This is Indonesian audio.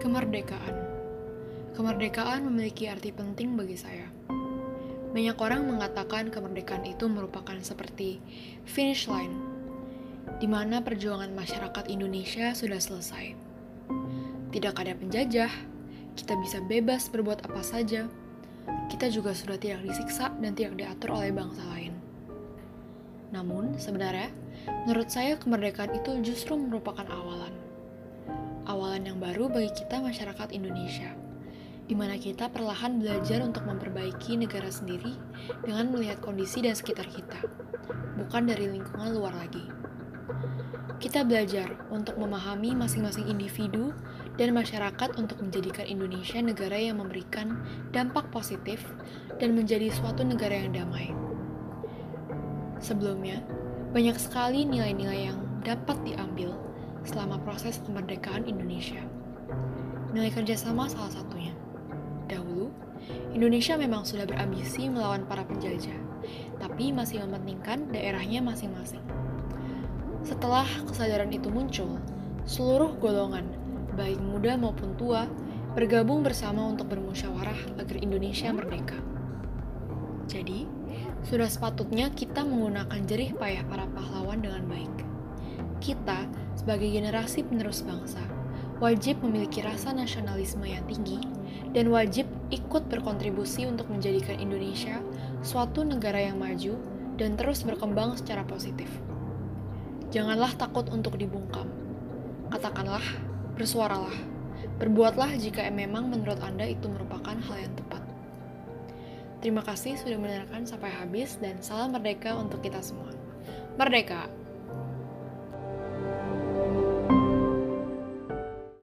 Kemerdekaan. Kemerdekaan memiliki arti penting bagi saya. Banyak orang mengatakan kemerdekaan itu merupakan seperti finish line, di mana perjuangan masyarakat Indonesia sudah selesai. Tidak ada penjajah, kita bisa bebas berbuat apa saja. Kita juga sudah tidak disiksa dan tidak diatur oleh bangsa lain. Namun, sebenarnya, menurut saya kemerdekaan itu justru merupakan awalan awalan yang baru bagi kita masyarakat Indonesia, di mana kita perlahan belajar untuk memperbaiki negara sendiri dengan melihat kondisi dan sekitar kita, bukan dari lingkungan luar lagi. Kita belajar untuk memahami masing-masing individu dan masyarakat untuk menjadikan Indonesia negara yang memberikan dampak positif dan menjadi suatu negara yang damai. Sebelumnya, banyak sekali nilai-nilai yang dapat diambil selama proses kemerdekaan Indonesia. Nilai kerjasama salah satunya. Dahulu, Indonesia memang sudah berambisi melawan para penjajah, tapi masih mementingkan daerahnya masing-masing. Setelah kesadaran itu muncul, seluruh golongan, baik muda maupun tua, bergabung bersama untuk bermusyawarah agar Indonesia merdeka. Jadi, sudah sepatutnya kita menggunakan jerih payah para pahlawan dengan baik. Kita sebagai generasi penerus bangsa, wajib memiliki rasa nasionalisme yang tinggi dan wajib ikut berkontribusi untuk menjadikan Indonesia suatu negara yang maju dan terus berkembang secara positif. Janganlah takut untuk dibungkam. Katakanlah, bersuaralah, berbuatlah jika memang menurut Anda itu merupakan hal yang tepat. Terima kasih sudah mendengarkan sampai habis dan salam merdeka untuk kita semua. Merdeka!